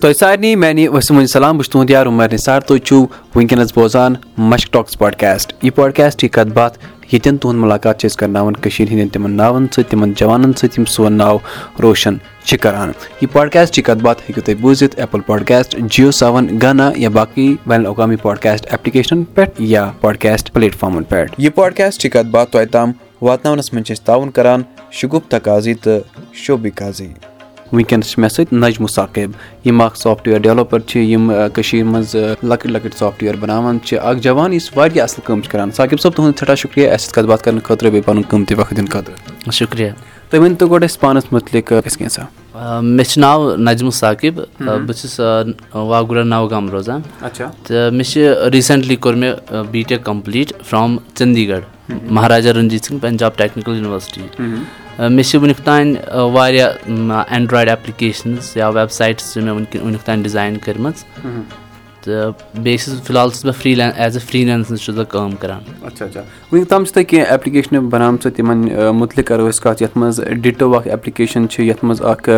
تۄہہِ سارنٕے میانہِ وسیٖم سلام بہٕ چھُس تُہُنٛد یار عُمر نثار تُہۍ چھِو وٕنکیٚنس بوزان مشک ٹاکٕس پاڈکاسٹ یہِ پاڈکاسٹ یہِ کتھ باتھ ییٚتٮ۪ن تُہُنٛد مُلاقات چھِ أسۍ کرناوان کٔشیٖر ہٕنٛدٮ۪ن تِمن ناوَن سۭتۍ تِمن جوانن سۭتۍ یِم سون ناو روشن چھِ کران یہِ پاڈکاسٹ یہِ کتھ باتھ ہیٚکِو تُہۍ بوٗزِتھ ایپٕل پاڈکاسٹ جیو سیٚون گانا یا باقٕے بین الاقوامی پاڈکاسٹ ایپلِکیشنن پٮ۪ٹھ یا پاڈکاسٹ پلیٹ فارمن پٮ۪ٹھ یہِ پاڈکاسٹ یہِ کتھ باتھ تۄہہِ تام واتناونس منٛز چھِ أسۍ تعاوُن کران شُگوٗف تقاضی تہٕ شوبی قاضی۔ وٕنکیٚنس چھِ مےٚ سۭتۍ نجمو ساقب یِم اکھ سافٹویر ڈیولپر چھِ یِم کٔشیٖر منٛز لۄکٕٹۍ لۄکٕٹۍ سافٹویر بناوان چھِ۔ اکھ جوان یُس واریاہ اَصٕل کٲم چھُ کران۔ ساقب صٲب تُہُنٛد سٮ۪ٹھاہ شُکرِیا اَسہِ سۭتۍ کَتھ باتھ کرنہٕ خٲطرٕ بیٚیہِ پَنُن قۭمتی وقت دِنہٕ خٲطرٕ۔ شُکرِیا تُہۍ ؤنۍتو گۄڈٕ اَسہِ پانَس مُتعلِق کینٛژھا؟ مےٚ چھُ ناو نجمو ساقب بہٕ چھُس واگُرا نوگام روزان۔ تہٕ مےٚ چھِ ریٖسنٛٹلی کوٚر مےٚ B tech complete from Chandigarh Maharaja Ranjit Singh Punjab technical university مےٚ چھِ وٕنیُک تانۍ واریاہ اینڈرایڈ ایپلِکیشنٕز یا ویب سایٹٕس چھِ مےٚ وٕنیُک تانۍ ڈِزاین کٔرمٕژ تہٕ بیٚیہِ چھُس فِلحال چھُس بہٕ free as a freelancer چھُس بہٕ کٲم کران۔ وٕنیُک تام چھِ تۄہہِ کینٛہہ ایپلِکیشنہٕ بَنامژٕ تِمن مُتعلِق کَرو أسۍ کَتھ یَتھ منٛز ڈِٹو اکھ ایپلِکیشن چھِ یَتھ منٛز اکھ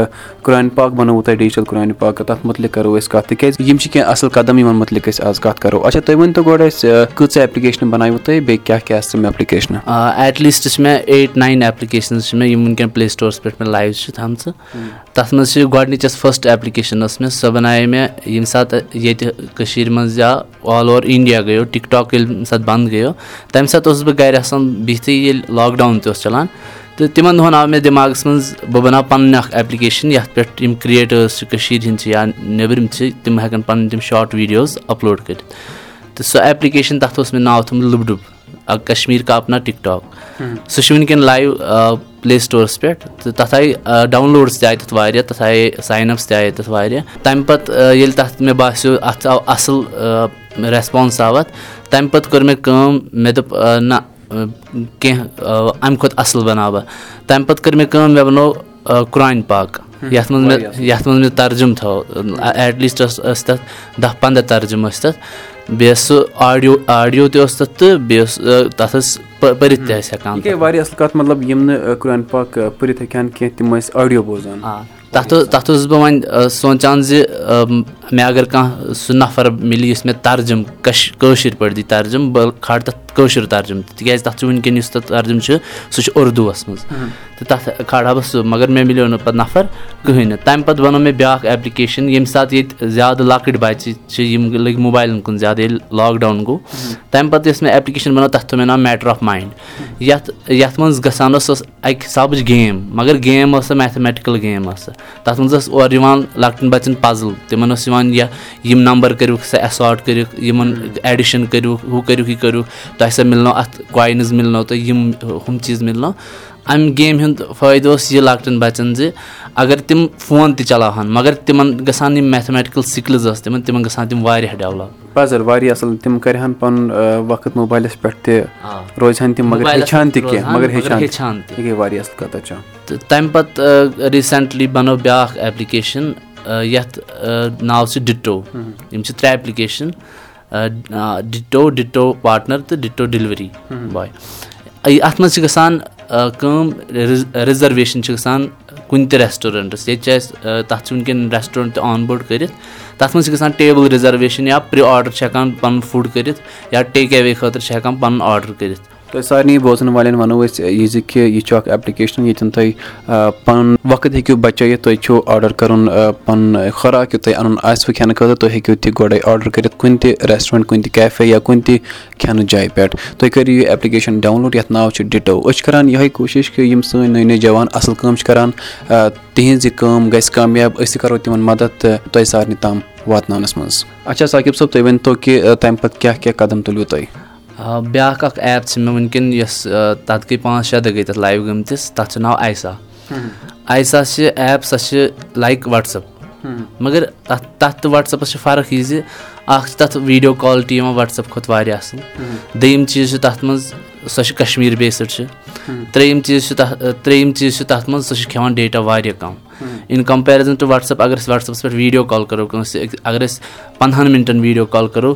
قرآنہِ پاک بَنووُ تۄہہِ ڈِجٹل قرآنہِ پاک تَتھ مُتعلِق کَرو أسۍ کَتھ۔ تِکیازِ یِم چھِ کیٚنٛہہ اَصٕل قدم یِمن مُتعلِق أسۍ آز کَتھ کَرو۔ اچھا تُہۍ ؤنۍ تو گۄڈٕ اَسہِ کۭژاہ ایپلِکیشنہٕ بَناوِو تُہۍ بیٚیہِ کیاہ کیاہ آسہٕ تِم ایپلِکیشنہٕ ایٹ لیٖسٹ چھِ مےٚ ایٹ ناین ایپلِکیشنٕز چھِ مےٚ یِم وٕنکیٚن پٕلے سٹورَس پٮ۪ٹھ مےٚ لایِو چھِ تھامژٕ تَتھ منٛز چھِ گۄڈٕنِچ یۄس فٔسٹ ایپلِکیشن ٲس مےٚ سۄ بَنایے مےٚ ییٚمہِ ساتہٕ ییٚتہِ کٔشیٖر منٛز یا آل اوٚوَر اِنڈیا گٔیو ٹِک ٹاک ییٚلہِ ییٚمہِ ساتہٕ بنٛد گٔیو تَمہِ ساتہٕ اوسُس بہٕ گرِ آسان بِہتھٕے ییٚلہِ لاکڈاوُن تہِ اوس چلان۔ تہٕ تِمن دۄہن آو مےٚ دٮ۪ماغس منٛز بہٕ بَناو پَنٕنۍ اکھ ایپلِکیشن یَتھ پٮ۪ٹھ یِم کِرٛییٹٲرٕس چھِ کٔشیٖر ہِنٛدۍ چھِ یا نیٚبرِم چھِ تِم ہٮ۪کن پَنٕنۍ تِم شاٹ ویٖڈیوز اَپلوڈ کٔرِتھ۔ تہٕ سۄ ایپلِکیشن تَتھ اوس مےٚ ناو تھوٚمُت لُبڈُب کشمیٖر کا اپنا ٹِک ٹاک سُہ چھُ وٕنکیٚن لایِو پٕلے سٹورَس پٮ۪ٹھ تہٕ تَتھ آیہِ ڈاوُن لوڈٕس تہِ آیہِ تَتھ واریاہ تَتھ آیہِ ساین اَپٕس تہِ آیہِ تَتھ واریاہ تَمہِ پَتہٕ ییٚلہِ تَتھ مےٚ باسیٚو اَتھ آو اَصٕل ریسپانٕس آو اَتھ تَمہِ پَتہٕ کٔر مےٚ کٲم مےٚ دوٚپ نہ کینٛہہ اَمہِ کھۄتہٕ اَصٕل بَناو بہٕ تَمہِ پَتہٕ کٔر مےٚ کٲم مےٚ بَنوو قرآنہِ پاک یَتھ منٛز مےٚ یَتھ منٛز مےٚ ترجُم تھوٚو ایٹ لیٖسٹ ٲسۍ تَتھ دہ پنٛداہ ترجُم ٲسۍ تَتھ. بیٚیہِ ٲس سُہ آڈیو آڈیو تہِ اوس تَتھ تہٕ بیٚیہِ اوس تَتھ ٲس پٔرِتھ تہِ ٲسۍ ہٮ۪کان واریاہ اَصٕل کَتھ مطلب یِم نہٕ قرآن پاک پٔرِتھ ہیٚکہِ ہن کیٚنٛہہ تِم ٲسۍ آڈیو بوزان. آ تَتھ تَتھ اوسُس بہٕ وۄنۍ سونٛچان زِ مےٚ اگر کانٛہہ سُہ نَفر مِلہِ یُس مےٚ ترجُم کٔش کٲشِر پٲٹھۍ دی ترجُم بہٕ کھالہٕ تَتھ کٲشُر ترجُم تِکیازِ تَتھ چھُ وٕنکیٚن یُس تَتھ ترجُم چھُ سُہ چھُ اُردوٗوَس منٛز۔ تہٕ تَتھ کھالہٕ ہا بہٕ سُہ مگر مےٚ مِلیو نہٕ پَتہٕ نَفر کٕہٕنۍ نہٕ۔ تَمہِ پَتہٕ بَنوو مےٚ بیٛاکھ ایپلِکیشَن ییٚمہِ ساتہٕ ییٚتہِ زیادٕ لۄکٕٹۍ بَچہِ چھِ یِم لٔگۍ موبایلَن کُن زیادٕ ییٚلہِ لاکڈاوُن گوٚو۔ تَمہِ پَتہٕ یۄس مےٚ ایپلِکیشَن بَنٲو تَتھ تھوٚو مےٚ ناو میٹَر آف مایِنٛڈ یَتھ یَتھ منٛز گژھان ٲس سۄ اَکہِ حِسابٕچ گیم مگر گیم ٲس سۄ میتھمیٹِکَل گیم ٲس۔ سۄ تَتھ منٛز ٲس اورٕ یِوان لۄکٹٮ۪ن بَچَن پَزٕل تِمَن اوس یِوان یا یِم نمبر کٔرِوُکھ سا ایساٹ کٔرِکھ یِمَن ایڈِشَن کٔرِوُکھ ہُہ کٔرِکھ یہِ کٔرِو تۄہہِ سا مِلنو اَتھ کوینٕز مِلنو تۄہہِ یِم ہُم چیٖز مِلنو. اَمہِ گیمہِ ہُنٛد فٲیدٕ اوس یہِ لۄکٹٮ۪ن بَچَن زِ اگر تِم فون تہِ چلاوہن مگر تِمن گژھان یِم میتھمیٹِکَل سِکلٕز ٲسۍ تِمن تِمن گژھان تِم واریاہ ڈیولَپ پَزر واریاہ اَصٕل تِم کَرِہن پَنُن وقت موبایلَس پٮ۪ٹھ تہِ روزہن تِم مگر ہیٚچھان تہِ کینٛہہ مگر ہیٚچھان تہِ۔ گٔے واریاہ اَصٕل کَتھ تہٕ تَمہِ پَتہٕ ریٖسنٛٹلی بَنٲو بیٛاکھ ایپلِکیشَن یَتھ ناو چھُ ڈِٹو یِم چھِ ترٛےٚ ایپلِکیشَن ڈِٹو ڈِٹو پاٹنَر تہٕ ڈِٹو ڈِلؤری باے اَتھ منٛز چھِ گژھان کٲم رِزٔرویشَن چھِ گژھان کُنہِ تہِ ریسٹورنٛٹَس ییٚتہِ چھِ اَسہِ تَتھ چھِ وٕنکیٚن ریسٹورنٛٹ تہِ آن بوڑ کٔرِتھ تَتھ منٛز چھِ گژھان ٹیبٕل رِزٔرویشَن یا پرٛی آرڈَر چھِ ہٮ۪کان پَنُن فُڈ کٔرِتھ یا ٹیک اَوے خٲطرٕ چھِ ہٮ۪کان پَنُن آرڈَر کٔرِتھ تۄہہِ سارنٕے بوزَن والٮ۪ن وَنو أسۍ یہِ زِ کہِ یہِ چھُ اکھ ایپلِکیشن ییٚتٮ۪ن تُہۍ پَنُن وقت ہیٚکِو بَچٲیِتھ تُہۍ چھِو آرڈر کَرُن پَنُن خۄراک یُتھ تۄہہِ اَنُن آسوٕ کھٮ۪نہٕ خٲطرٕ تُہۍ ہیٚکِو تہِ گۄڈَے آرڈر کٔرِتھ کُنہِ تہِ ریسٹورنٛٹ کُنہِ تہِ کیفے یا کُنہِ تہِ کھٮ۪نہٕ جایہِ پٮ۪ٹھ۔ تُہۍ کٔرِو یہِ ایپلِکیشن ڈاوُن لوڈ یَتھ ناو چھُ ڈِٹو۔ أسۍ چھِ کران یِہوے کوٗشِش کہِ یِم سٲنۍ نٔے نٔے جوان اَصٕل کٲم چھِ کران تِہنٛز یہِ کٲم گژھِ کامیاب أسۍ تہِ کرو تِمن مدد تہٕ تۄہہِ سارنٕے تام واتناونَس منٛز۔ اچھا ساقب صٲب تُہۍ ؤنۍ تو کہِ تَمہِ پَتہٕ کیاہ کیاہ قدم تُلِو تُہۍ بیٛاکھ اکھ ایپ چھِ مےٚ وٕنکیٚن یۄس تَتھ گٔے پانٛژھ شےٚ دۄہ گٔے تَتھ لایِو گٔمتِس تَتھ چھُ ناو آیسا. آیسا چھِ ایپ سۄ چھِ لایِک وَٹسایپ مگر تَتھ تَتھ تہٕ وَٹسایپَس چھِ فرق یہِ زِ اکھ چھِ تَتھ ویٖڈیو کالٹی یِوان وَٹسایپ کھۄتہٕ واریاہ اَصٕل۔ دوٚیِم چیٖز چھُ تَتھ منٛز سۄ چھِ کَشمیٖر بیسٕڈ چھِ۔ ترٛیٚیِم چیٖز چھُ تَتھ ترٛیٚیِم چیٖز چھُ تَتھ منٛز سُہ چھِ کھٮ۪وان ڈیٹا واریاہ کَم۔ اِن کَمپیرِزَن ٹُو وَٹسایپ اگر أسۍ وَٹسایپَس پٮ۪ٹھ ویٖڈیو کال کَرو کٲنٛسہِ اگر أسۍ پنٛدہَن مِنٹَن ویٖڈیو کال کَرو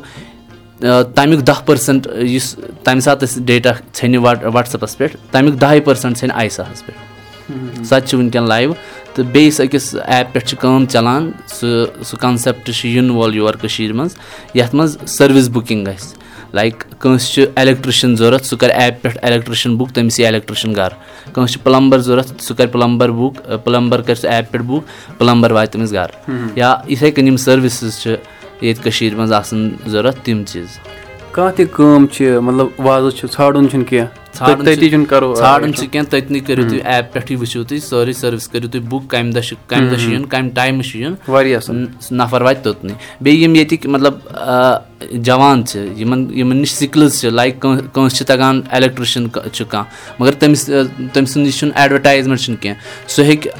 تَمیُک دہ پٔرسَنٹ یُس تَمہِ ساتہٕ أسۍ ڈیٹا ژھیٚنہِ وَٹسایپَس پٮ۪ٹھ تَمیُک دَہے پٔرسَنٛٹ ژھیٚنہِ آیساہَس پٮ۪ٹھ سۄ تہِ چھِ وٕنکیٚن لایِو تہٕ بیٚیِس أکِس ایپ پٮ۪ٹھ چھِ کٲم چَلان سُہ سُہ کَنسیپٹ چھُ یِنہٕ وول یور کٔشیٖرِ منٛز یَتھ منٛز سٔروِس بُکِنٛگ گژھِ لایک کٲنٛسہِ چھُ ایلیکٹرٛشَن ضوٚرَتھ سُہ کَرِ ایپہِ پٮ۪ٹھ ایلیکٹرٛشَن بُک تٔمِس یی ایلیکٹرٛشَن گَرٕ کٲنٛسہِ چھُ پٕلَمبَر ضوٚرَتھ سُہ کَرِ پٕلَمبَر بُک پٕلَمبَر کَرِ سُہ ایپہِ پٮ۪ٹھ بُک پٕلَمبَر واتہِ تٔمِس گَرٕ یا یِتھَے کٔنۍ یِم سٔروِسٕز چھِ ییٚتہِ کٔشیٖرِ منٛز آسان ضوٚرَتھ تِم چیٖز۔ کانٛہہ تہِ کٲم چھِ مطلب وازٕ چھُ ژھانٛڈُن چھُنہٕ کینٛہہ ژھانٛڈُن چھُ کینٛہہ تٔتنٕے کٔرِو تُہۍ ایپ پٮ۪ٹھٕے وٕچھِو تُہۍ سٲرٕے سٔروِس کٔرِو تُہۍ بُک کَمہِ دۄہ چھُ کَمہِ دۄہ چھُ یُن کَمہِ ٹایمہٕ چھُ یُن واریاہ نَفر واتہِ توٚتنٕے۔ بیٚیہِ یِم ییٚتِکۍ مطلب جوان چھِ یِمن یِمن نِش سِکلٕز چھِ لایک کٲنٛسہِ چھِ تَگان ایلیکٹرٛشَن چھُ کانٛہہ۔ مگر تٔمِس تٔمۍ سُنٛد نِش چھُنہٕ ایڈوَٹایزمینٹ چھُنہٕ کینٛہہ۔ سُہ ہیٚکہِ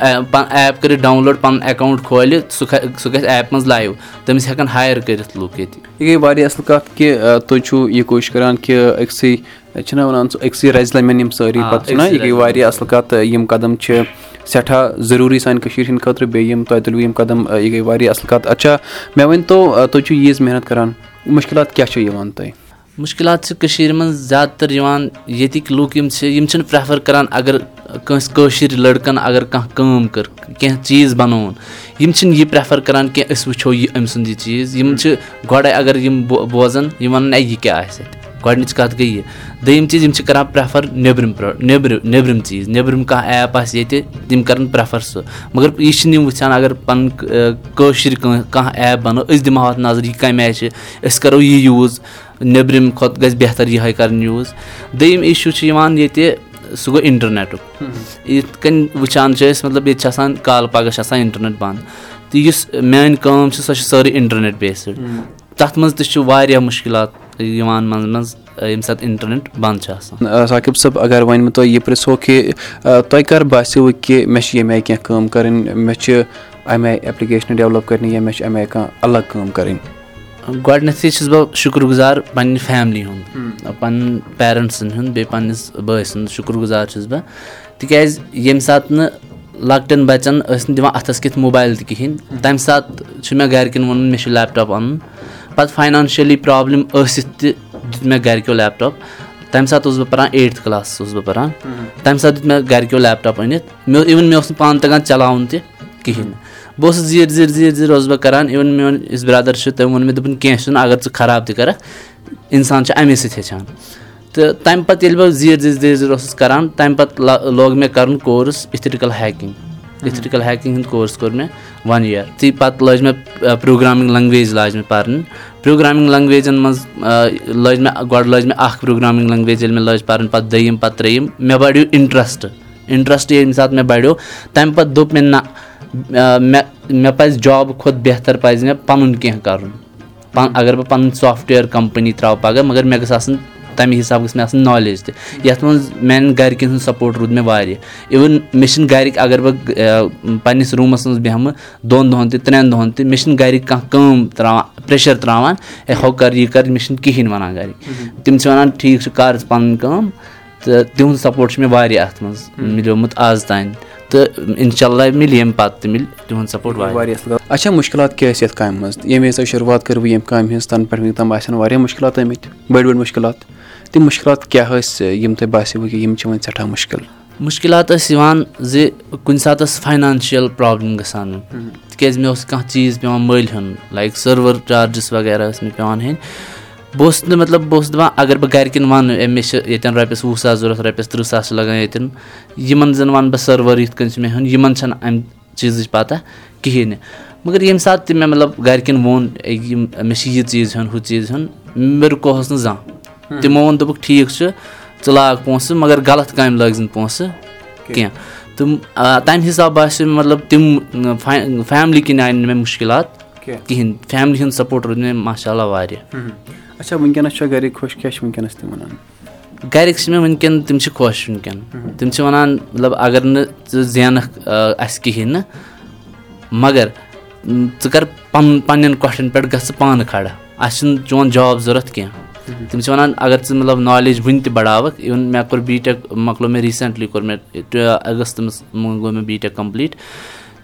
ایپ کٔرِتھ ڈاوُن لوڈ پَنُن اٮ۪کاوُنٛٹ کھولہِ سُہ سُہ گژھِ ایپہِ منٛز لایِو۔ تٔمِس ہٮ۪کَن ہایر کٔرِتھ لُکھ ییٚتہِ۔ یہِ گٔے واریاہ اَصٕل کَتھ کہِ تُہۍ چھُو یہِ کوٗشِش کَران کہِ أکسٕے چھِنہ وَنان ژٕ أکسٕے رَزِ لَمن یِم سٲری پَتہٕ چھِنہ یہِ گٔے واریاہ اَصٕل کَتھ یِم قدم چھِ سٮ۪ٹھاہ ضروٗری سانہِ کٔشیٖرِ ہِنٛدِ خٲطرٕ بیٚیہِ یِم تۄہہِ تُلوٕ یِم قدم یہِ گٔے واریاہ اَصٕل کَتھ۔ اچھا مےٚ ؤنۍتو تُہۍ چھِو ییٖژ محنت کَران مُشکِلات کیاہ چھِ یِوان تۄہہِ؟ مُشکِلات چھِ کٔشیٖرِ منٛز زیادٕ تَر یِوان ییٚتِکۍ لُکھ یِم چھِ یِم چھِنہٕ پرٛٮ۪فَر کَران اگر کٲنٛسہِ کٲشِر لٔڑکَن اگر کانٛہہ کٲم کٔر کینٛہہ چیٖز بَنووُن۔ یِم چھِنہٕ یہِ پرٛٮ۪فَر کَران کینٛہہ أسۍ وٕچھو یہِ أمۍ سُنٛد یہِ چیٖز۔ یِم چھِ گۄڈَے اگر یِم بوزَن یِم وَنان اے یہِ کیاہ آسہِ اَتہِ گۄڈنِچ کَتھ گٔے یہِ دوٚیِم چیٖز یِم چھِ کَران پرٛٮ۪فَر نیٚبرِم نیٚبرٕ نیٚبرِم چیٖز نیٚبرِم کانٛہہ ایپ آسہِ ییٚتہِ تِم کَرَن پرٛٮ۪فَر سُہ مگر یہِ چھِنہٕ یِم وٕچھان اگر پَنٕنۍ کٲشِر کانٛہہ کانٛہہ ایپ بَنو أسۍ دِمہو اَتھ نظر یہِ کَمہِ آیہِ چھِ أسۍ کَرو یہِ یوٗز نیٚبرِم کھۄتہٕ گژھِ بہتر یِہوٚے کَرٕنۍ یوٗز دوٚیِم اِشوٗ چھُ یِوان ییٚتہِ سُہ گوٚو اِنٹَرنیٚٹُک یِتھ کٔنۍ وٕچھان چھِ أسۍ مطلب ییٚتہِ چھِ آسان کالہٕ پَگاہ چھِ آسان اِنٹَرنیٚٹ بنٛد تہٕ یُس میٛانہِ کٲم چھِ سۄ چھِ سٲرٕے اِنٹَرنیٚٹ بیسٕڈ تَتھ منٛز تہِ چھُ واریاہ مُشکِلات یِوان منٛزٕ منٛزٕ ییٚمہِ ساتہٕ اِنٹَرنیٚٹ بنٛد چھُ آسان. ساقِب صٲب اگر وۄنۍ بہٕ تۄہہِ یہِ پِرٛژھو کہِ تۄہہِ کَر باسیٚو کہِ مےٚ چھِ ییٚمہِ آیہِ کینٛہہ کٲم کَرٕنۍ مےٚ چھِ اَمہِ آیہِ ایپلِکیشنہٕ ڈیولَپ کَرنہِ یا مےٚ چھِ اَمہِ آیہِ کانٛہہ الگ کٲم کَرٕنۍ؟ گۄڈٕنیٚتھٕے چھُس بہٕ شُکُر گُزار پنٛنہِ فیملی ہُنٛد پَنٕنۍ پیرَنٹسَن ہُنٛد بیٚیہِ پنٛنِس بٲے سُنٛد شُکُر گُزار چھُس بہٕ۔ تِکیٛازِ ییٚمہِ ساتہٕ نہٕ لۄکٹٮ۪ن بَچَن ٲسۍ نہٕ دِوان اَتھَس کٮ۪تھ موبایل تہِ کِہیٖنۍ تَمہِ ساتہٕ چھُ مےٚ گَرِکٮ۪ن ووٚنمُت مےٚ چھُ لیپٹاپ اَنُن پَتہٕ فاینانشٔلی پرٛابلِم ٲسِتھ تہِ دیُت مےٚ گَرِکیو لیپٹاپ. تَمہِ ساتہٕ اوسُس بہٕ پَران ایٹتھٕ کَلاسَس اوسُس بہٕ پَران. تَمہِ ساتہٕ دیُت مےٚ گَرِکیو لیپٹاپ أنِتھ. مےٚ اِوٕن مےٚ اوس نہٕ پانہٕ تَگان چلاوُن تہِ کِہیٖنۍ. نہٕ بہٕ اوسُس زیٖر زیٖر زیٖر زیٖر اوسُس بہٕ کَران. اِوٕن میون یُس برٛدَر چھُ تٔمۍ ووٚن مےٚ دوٚپُن کینٛہہ چھُنہٕ اگر ژٕ خراب تہِ کَرَکھ اِنسان چھُ اَمے سۭتۍ ہیٚچھان. تہٕ تَمہِ پَتہٕ ییٚلہِ بہٕ زیٖر زیٖر زیٖر زیٖر اوسُس کَران تَمہِ پَتہٕ لوگ مےٚ کَرُن کورٕس اِتھِٹِکَل ہیکِنٛگ اِتھِٹِکَل ہیکِنٛگ ہُنٛد کورٕس کوٚر مےٚ وَن یِیَر تہٕ پَتہٕ لٲج مےٚ پرٛوگرامِنٛگ لنٛگویج لاج مےٚ پَرنہِ پرٛوگرامِنٛگ لنٛگویجَن منٛز لٲج مےٚ گۄڈٕ لٲج مےٚ اَکھ پرٛوگرامِنٛگ لنٛگویج ییٚلہِ مےٚ لٲج پَرٕنۍ پَتہٕ دوٚیِم پَتہٕ ترٛیٚیِم مےٚ بَڑیو اِنٹرٛسٹ اِنٹرٛسٹ ییٚمہِ ساتہٕ مےٚ بَڑیو تَمہِ پَتہٕ دوٚپ مےٚ نہ مےٚ مےٚ پَزِ جابہٕ کھۄتہٕ بہتر پَزِ مےٚ پَنُن کینٛہہ کَرُن پَن اگر بہٕ پَنُن سافٹوِیَر کَمپٔنی ترٛاوٕ پَگاہ مگر مےٚ گٔژھ آسٕنۍ تَمہِ حِسابہٕ گٔژھ مےٚ آسٕنۍ نالیج تہِ۔ یَتھ منٛز میٛانٮ۪ن گَرِکٮ۪ن ہُنٛد سَپوٹ روٗد مےٚ واریاہ۔ اِوٕن مےٚ چھِنہٕ گَرِکۍ اگر بہٕ پنٛنِس روٗمَس منٛز بیٚہمہٕ دۄن دۄہَن تہِ ترٛٮ۪ن دۄہَن تہِ مےٚ چھِنہٕ گَرِکۍ کانٛہہ کٲم ترٛاوان پرٛیشَر ترٛاوان ہے ہُہ کَر یہِ کَر مےٚ چھِنہٕ کِہیٖنۍ وَنان گَرِکۍ۔ تِم چھِ وَنان ٹھیٖک چھُ کَر ژٕ پَنٕنۍ کٲم تہٕ تِہُنٛد سَپوٹ چھُ مےٚ واریاہ اَتھ منٛز مِلیومُت آز تانۍ۔ تہٕ اِنشاء اللہ مِلہِ ییٚمہِ پَتہٕ تہِ مِلہِ تِہُنٛد سَپوٹ واریاہ۔ اَصٕل۔ اچھا مُشکِلات کیٛاہ ٲسۍ یَتھ کامہِ منٛز؟ ییٚمہِ وِزِ تۄہہِ شُروعات کٔروٕ ییٚمہِ کامہِ ہِنٛز تَنہٕ پٮ۪ٹھ وٕنیُک تام آسن واریاہ مُشکِلات آمٕتۍ بٔڑۍ بٔڑۍ مُشکِلات تِم مُشکِلات کیٛاہ ٲسۍ یِم تۄہہِ باسیٚو کہِ یِم چھِ وۄنۍ سٮ۪ٹھاہ مُشکِل؟ مُشکِلات ٲسۍ یِوان زِ کُنہِ ساتہٕ ٲس فاینانشَل پرٛابلِم گژھان۔ تِکیٛازِ مےٚ اوس کانٛہہ چیٖز پٮ۪وان مٔلۍ ہیوٚن لایِک سٔروَر چارجِز وغیرہ ٲسۍ مےٚ پٮ۪وان ہیٚنۍ۔ بہٕ اوسُس نہٕ مطلب بہٕ اوسُس دَپان اگر بہٕ گَرِکٮ۪ن وَنہٕ ہے مےٚ چھِ ییٚتٮ۪ن رۄپیَس وُہ ساس ضوٚرَتھ رۄپیَس تٕرٛہ ساس چھِ لَگان ییٚتٮ۪ن یِمَن زَن وَنہٕ بہٕ سٔروَر یِتھ کٔنۍ چھِ مےٚ ہیوٚن یِمَن چھَنہٕ اَمہِ چیٖزٕچ پَتہ کِہیٖنۍ۔ نہٕ مگر ییٚمہِ ساتہٕ تہِ مےٚ مطلب گَرِکٮ۪ن ووٚن یِم مےٚ چھِ یہِ چیٖز ہیوٚن ہُہ چیٖز ہیوٚن مےٚ رُکوہَس نہٕ زانٛہہ تِمو ووٚن دوٚپُکھ ٹھیٖک چھُ ژٕ لاگ پونٛسہٕ مگر غلط کامہِ لٲگۍ نہٕ پونٛسہٕ کینٛہہ تہٕ تَمہِ حِسابہٕ باسیٚو مےٚ مطلب تِم فیملی کِنۍ آیہِ نہٕ مےٚ مُشکِلات کِہیٖنۍ فیملی ہُنٛد سَپوٹ روٗد مےٚ ماشاء اللہ واریاہ گَرِکۍ چھِ مےٚ وٕنکؠن تِم چھِ خۄش وٕنکؠن تِم چھِ وَنان مطلب اگر نہٕ ژٕ زینَکھ اَسہِ کِہیٖنۍ نہٕ مگر ژٕ کَر پَنُن پنٛنٮ۪ن کۄٹھٮ۪ن پٮ۪ٹھ گژھ ژٕ پانہٕ کھڑا اَسہِ چھُنہٕ چون جاب ضوٚرَتھ کینٛہہ تِم چھِ وَنان اگر ژٕ مطلب نالیج وٕنہِ تہِ بَڑاوَکھ اِوٕن مےٚ کوٚر بی ٹیک مۄکلو مےٚ ریٖسٮ۪نٛٹلی کوٚر مےٚ اَگستَس منٛز گوٚو مےٚ بی ٹیک کَمپٕلیٖٹ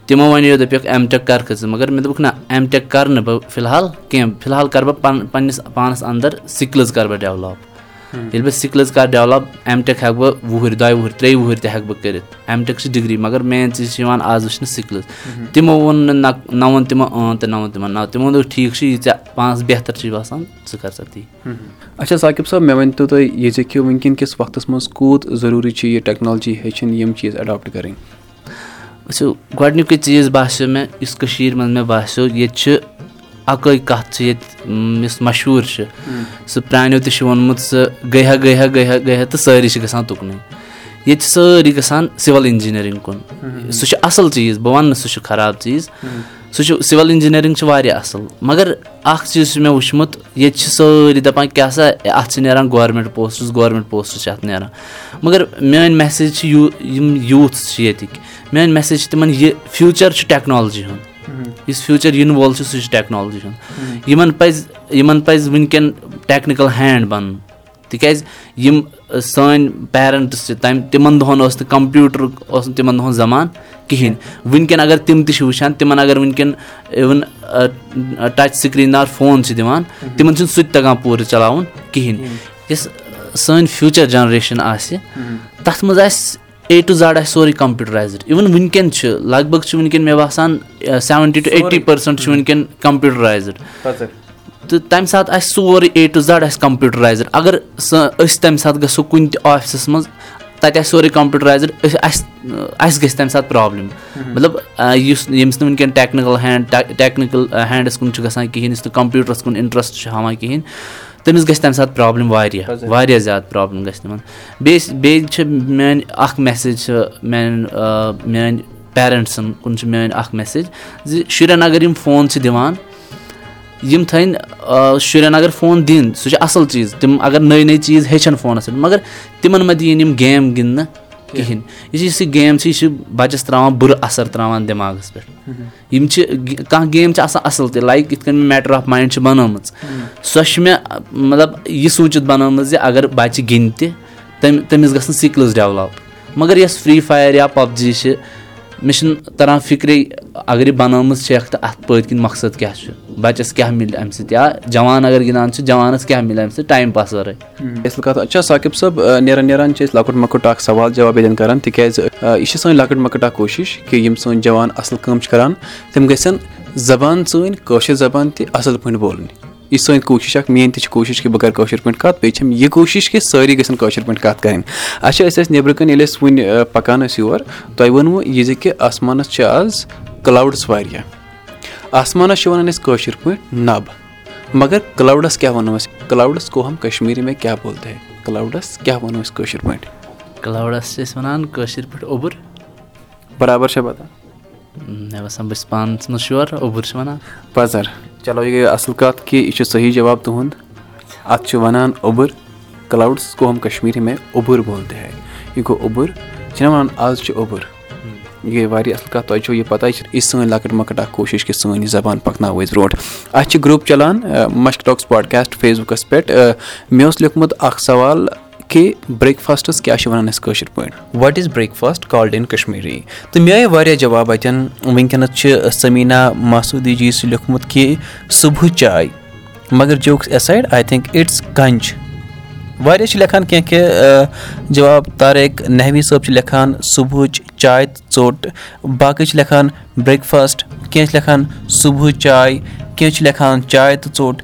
تِمو وَنیو دَپیکھ اٮ۪م ٹیک کَرکھٕ ژٕ مگر مےٚ دوٚپُکھ نہ اٮ۪م ٹیک کَرٕ نہٕ بہٕ فِلحال کینٛہہ فِلحال کَرٕ بہٕ پَن پنٛنِس پانَس اَنٛدَر سِکلٕز کَرٕ بہٕ ڈٮ۪ولَپ ییٚلہِ بہٕ سِکلٕز کَرٕ ڈیولَپ اٮ۪م ٹٮ۪ک ہٮ۪کہٕ بہٕ وُہٕرۍ دۄیہِ وُہٕرۍ ترٛیٚیہِ وُہٕرۍ تہِ ہٮ۪کہٕ بہٕ کٔرِتھ اٮ۪م ٹٮ۪ک چھِ ڈِگری مگر مین چیٖز چھِ یِوان آز وٕچھنہٕ سِکلٕز تِمو ووٚن نہٕ نہ نہ ووٚن تِمو اۭں تہٕ نہ ووٚن تِمو نہ تِمو دوٚپ ٹھیٖک چھُ یہِ ژےٚ پانَس بہتر چھُے باسان ژٕ کَر سا تی اچھا ساقِب صٲب مےٚ ؤنۍ تو تُہۍ یہِ زِ کہِ وٕنکیٚن کِس وقتَس منٛز کوٗت ضروٗری چھِ یہِ ٹیکنالجی ہیٚچھِنۍ یِم چیٖز اٮ۪ڈاپٹ کَرٕنۍ وٕچھِو گۄڈنیُکُے چیٖز باسیٚو مےٚ یُس کٔشیٖرِ منٛز مےٚ باسیٚو ییٚتہِ چھِ اَکٲے کَتھ چھِ ییٚتہِ یُس مشہوٗر چھِ سُہ پرٛانیو تہِ چھُ ووٚنمُت سُہ گٔے ہا گٔے ہا گٔے ہا گٔے ہا تہٕ سٲری چھِ گژھان تُکنُے۔ ییٚتہِ چھِ سٲری گژھان سِوَل اِنجیٖنٔرِنٛگ کُن۔ سُہ چھُ اَصٕل چیٖز بہٕ وَنہٕ نہٕ سُہ چھُ خراب چیٖز۔ سُہ چھُ سِوَل اِنجیٖنٔرِنٛگ چھِ واریاہ اَصٕل۔ مگر اَکھ چیٖز چھُ مےٚ وٕچھمُت ییٚتہِ چھِ سٲری دَپان کیٛاہ سا اَتھ چھِ نیران گورمٮ۪نٛٹ پوسٹٕز گورمٮ۪نٛٹ پوسٹٕز چھِ اَتھ نیران۔ مگر میٛٲنۍ میسیج چھِ یوٗ یِم یوٗتھٕز چھِ ییٚتِکۍ میٛٲنۍ میسیج چھِ تِمَن یہِ فیوٗچَر چھُ ٹٮ۪کنالجی ہُنٛد یُس فیوٗچَر یِنہٕ وول چھُ سُہ چھُ ٹٮ۪کنالجی ہُنٛد یِمَن پَزِ یِمَن پَزِ وٕنکٮ۪ن ٹٮ۪کنِکَل ہینٛڈ بَنُن تِکیٛازِ یِم سٲنۍ پیرَنٹٕس چھِ تَمہِ تِمَن دۄہَن اوس نہٕ کَمپیوٗٹرُک اوس نہٕ تِمَن دۄہَن زَمانہٕ کِہیٖنۍ وٕنکٮ۪ن اگر تِم تہِ چھِ وٕچھان تِمَن اگر وٕنکٮ۪ن اِوٕن ٹَچ سِکریٖن دار فون چھِ دِوان تِمَن چھُنہٕ سُہ تہِ تَگان پوٗرٕ چَلاوُن کِہیٖنۍ یۄس سٲنۍ فیوٗچَر جَنریشَن آسہِ تَتھ منٛز آسہِ اے ٹُو زَڈ آسہِ سورُے کَمپیوٗٹَرایزٕڈ. اِوٕن وٕنکٮ۪ن چھِ لگ بگ چھِ وٕنکٮ۪ن مےٚ باسان سٮ۪وَنٹی ٹُو ایٹی پٔرسَنٛٹ چھِ وٕنکٮ۪ن کَمپیوٗٹَرایزٕڈ. تہٕ تَمہِ ساتہٕ آسہِ سورُے اے ٹُو زَڈ آسہِ کَمپیوٗٹَرایزٕڈ. اگر سۄ أسۍ تَمہِ ساتہٕ گژھو کُنہِ تہِ آفِسَس منٛز تَتہِ آسہِ سورُے کَمپیوٗٹَرایزٕڈ أسۍ اَسہِ اَسہِ گژھِ تَمہِ ساتہٕ پرٛابلِم. مطلب یُس ییٚمِس نہٕ وٕنکٮ۪ن ٹٮ۪کنِکَل ہینٛڈ ٹٮ۪کنِکَل ہینٛڈَس کُن چھُ گژھان کِہیٖنۍ یُس نہٕ کَمپیوٗٹرَس کُن اِنٹرٛسٹ چھُ ہاوان کِہیٖنۍ تٔمِس گژھِ تَمہِ ساتہٕ پرٛابلِم واریاہ واریاہ زیادٕ پرٛابلِم گژھِ تِمَن بیٚیہِ بیٚیہِ چھِ میٛانہِ اَکھ مٮ۪سیج چھِ میٛانٮ۪ن میٛانہِ پیرَنٛٹسَن کُن چھِ میٛٲنۍ اَکھ مٮ۪سیج زِ شُرٮ۪ن اگر یِم فون چھِ دِوان یِم تھٲیِن شُرٮ۪ن اگر فون دِنۍ سُہ چھُ اَصٕل چیٖز تِم اگر نٔے نٔے چیٖز ہیٚچھَن فونَس پٮ۪ٹھ مگر تِمَن مہ دِیِن یِم گیم گِنٛدنہٕ کِہیٖنۍ۔ یُس یُس یہِ گیم چھِ یہِ چھِ بَچَس ترٛاوان بُرٕ اَثر ترٛاوان دٮ۪ماغَس پٮ۪ٹھ۔ یِم چھِ کانٛہہ گیم چھِ آسان اَصٕل تہِ لایِک یِتھ کٔنۍ میٹَر آف ماینٛڈ چھِ بَنٲومٕژ۔ سۄ چھِ مےٚ مطلب یہِ سوٗنٛچِتھ بَنٲومٕژ زِ اگر بَچہِ گِنٛدِ تہِ تٔمۍ تٔمِس گژھن سِکلٕز ڈٮ۪ولَپ۔ مگر یۄس فرٛی فایر یا پَب جی چھِ مےٚ چھِنہٕ تَران فِکرے اگر یہِ بَنٲومٕژ چھَکھ تہٕ اَتھ پٔتۍ کِنۍ مقصد کیاہ چھُ بَچَس کیاہ مِلہِ اَمہِ سۭتۍ یا جوان اگر گِنٛدان چھِ جوانَس کیاہ مِلہِ اَمہِ سۭتۍ ٹایم پاس وَرٲے کَتھ اچھا ساقِب صٲب نیران نیران چھِ أسۍ لۄکُٹ مۄکُٹ اکھ سوال جواب ییٚتٮ۪ن کران تِکیازِ یہِ چھِ سٲنۍ لۄکٕٹ مۄکٕٹ اکھ کوٗشِش کہِ یِم سٲنۍ جوان اَصٕل کٲم چھِ کران تِم گژھن زبان سٲنۍ کٲشِر زبان تہِ اَصٕل پٲٹھۍ بولٕنۍ یہِ چھِ سٲنۍ کوٗشِش اکھ میٲنۍ تہِ چھِ کوٗشِش کہِ بہٕ کَرٕ کٲشِر پٲٹھۍ کَتھ بیٚیہِ چھَم یہِ کوٗشِش کہِ سٲری گژھن کٲشِر پٲٹھۍ کَتھ کَرٕنۍ۔ اچھا أسۍ ٲسۍ نیٚبرٕ کَنۍ ییٚلہِ أسۍ وُنہِ پَکان ٲسۍ یور تۄہہِ ووٚنوٕ یہِ زِ کہِ آسمانَس چھِ آز کٕلاوُڈٕس واریاہ۔ آسمانَس چھِ وَنان أسۍ کٲشِر پٲٹھۍ نَب۔ مگر کٕلاوڈَس کیاہ وَنو أسۍ؟ کٕلاوڈَس گوٚو ہم کَشمیٖری مےٚ کیاہ بولتے کٕلاوڈَس کیاہ وَنو أسۍ کٲشِر پٲٹھۍ؟ کٕلاوڈَس چھِ أسۍ وَنان کٲشِر پٲٹھۍ اوٚبُر۔ برابر چھا پَتہ؟ مےٚ باسان بہٕ چھُس پانَس منٛز شور اوٚبُر چھِ وَنان۔ پَزَر چلو یہِ گٔے اَصٕل کَتھ کہِ یہِ چھُ صحیح جواب تُہُنٛد۔ اَتھ چھِ وَنان اوٚبُر کٕلاوڈٕس گوٚو ہم کَشمیٖری مےٚ اوٚبُر بولتے ہے یہِ گوٚو اوٚبُر چھِنہ وَنان آز چھِ اوٚبُر یہِ گٔے واریاہ اَصٕل کَتھ۔ تۄہہِ چھو یہِ پَتہ یہِ چھِ یہِ سٲنۍ لۄکٕٹ مۄکٕٹ اَکھ کوٗشِش کہِ سٲنۍ یہِ زبان پَکناوو أسۍ برونٛٹھ۔ اَسہِ چھِ گرُپ چَلان مَشک ٹاکٕس پاڈکاسٹ فیس بُکَس پٮ۪ٹھ۔ مےٚ اوس لیوٗکھمُت اَکھ سوال کہِ برٛیک فاسٹَس کیٛاہ چھِ وَنان أسۍ کٲشِر پٲٹھۍ what is breakfast called in Kashmiri تہٕ مےٚ آیہِ واریاہ جواب اَتٮ۪ن وٕنکٮ۪نَس چھِ سمیٖنا ماسوٗدی جی سُہ لیوٗکھمُت کہِ صُبحٕچ چاے مگر jokes aside I think it's کَنچ واریاہ چھِ لیکھان کینٛہہ کہِ جواب طاریق نہوی صٲب چھِ لیکھان صُبحٕچ چاے تہٕ ژوٚٹ باقٕے چھِ لیکھان برٛیک فاسٹ کینٛہہ چھِ لیکھان صُبحٕچ چاے کینٛہہ چھِ لیکھان چاے تہٕ ژوٚٹ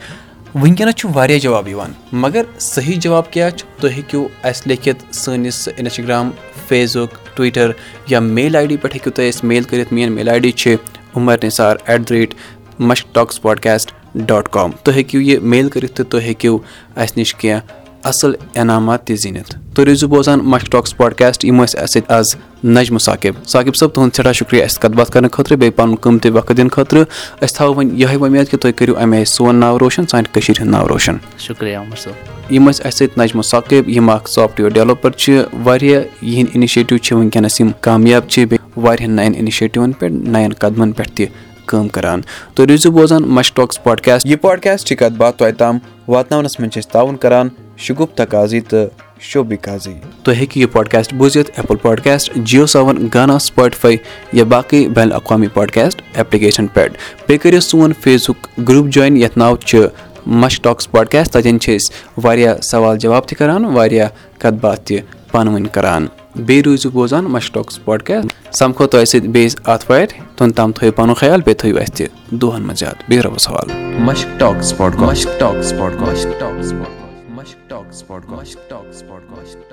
وٕنکٮ۪نَس چھُ واریاہ جواب یِوان مگر صحیح جواب کیٛاہ چھُ؟ تُہۍ ہیٚکِو اَسہِ لیکھِتھ سٲنِس اِنَسٹاگرٛام فیس بُک ٹُوِٹَر یا میل آی ڈی پٮ۪ٹھ ہیٚکِو تُہۍ اَسہِ میل کٔرِتھ۔ میٲنۍ میل آی ڈی چھِ Umar Nisar at the rate Mushk talks podcast dot com تُہۍ ہیٚکِو یہِ میل کٔرِتھ تہٕ تُہۍ ہیٚکِو اَسہِ نِش کینٛہہ اَصٕل انعامات تہِ زیٖنِتھ۔ تُہۍ روٗزِو بوزان مشک ٹاکٕس پاڈکاسٹ یِم ٲسۍ اَسہِ سۭتۍ آز نجمہٕ ساقِب ساقِب صٲب تُہُنٛد سٮ۪ٹھاہ شُکریہ اَسہِ کَتھ باتھ کَرنہٕ خٲطرٕ بیٚیہِ پَنُن قۭمتی وقت دِنہٕ خٲطرٕ۔ أسۍ تھاوو وۄنۍ یِہوٚے وۄمید کہِ تُہۍ کٔرِو اَمہِ آیہِ سون ناو روشَن سانہِ کٔشیٖرِ ہُنٛد ناو روشَن۔ شُکریہ عمر صٲب۔ یِم ٲسۍ اَسہِ سۭتۍ نجمہٕ ساقِب یِم اَکھ سافٹوِیَر ڈیولَپَر چھِ واریاہ یِہِنٛدۍ اِنِشیٹِو چھِ وٕنکٮ۪نَس یِم کامیاب چھِ بیٚیہِ واریاہَن نَیَن اِنِشیٹِوَن پٮ۪ٹھ نَیَن قدمَن پٮ۪ٹھ تہِ کٲم کَران۔ تُہۍ روٗزِو بوزان مَش ٹاکٕس پاڈکاسٹ یہِ پاڈکاسٹٕچ کَتھ باتھ توتہِ تام واتناونَس منٛز چھِ أسۍ تعاوُن کران شُگُپ تقاضی تہٕ شوبی قاضی۔ تُہۍ ہیٚکِو یہِ پاڈکاسٹ بوٗزِتھ ایپٕل پاڈکاسٹ جِیو سٮ۪وَن گانا سٕپاٹفاے یا باقٕے بین الاقوامی پاڈکاسٹ اٮ۪پلِکیشَن پٮ۪ٹھ۔ بیٚیہِ کٔرِو سون فیس بُک گرُپ جویِن یَتھ ناو چھُ مشٹاکٕس پاڈکاسٹ تَتٮ۪ن چھِ أسۍ واریاہ سوال جواب تہِ کَران واریاہ کَتھ باتھ تہِ پانہٕ ؤنۍ کَران۔ بیٚیہِ روٗزِو بوزان مَش ٹاکٕس پاڈکاسٹ سَمکھو تۄہہِ سۭتۍ بیٚیِس آتھوارِ توٚتام تھٲیِو پَنُن خیال بیٚیہِ تھٲیِو اَسہِ تہِ دۄہَن منٛز یاد بِہِو رۄبَس حوالہٕ۔ مشک ٹاک سُپاٹکاشک ٹاک سُپاٹ کاشک ٹاک سپاٹ کاشک مشک ٹاک سُپاٹ کاشک ٹاک سپاٹ کاشک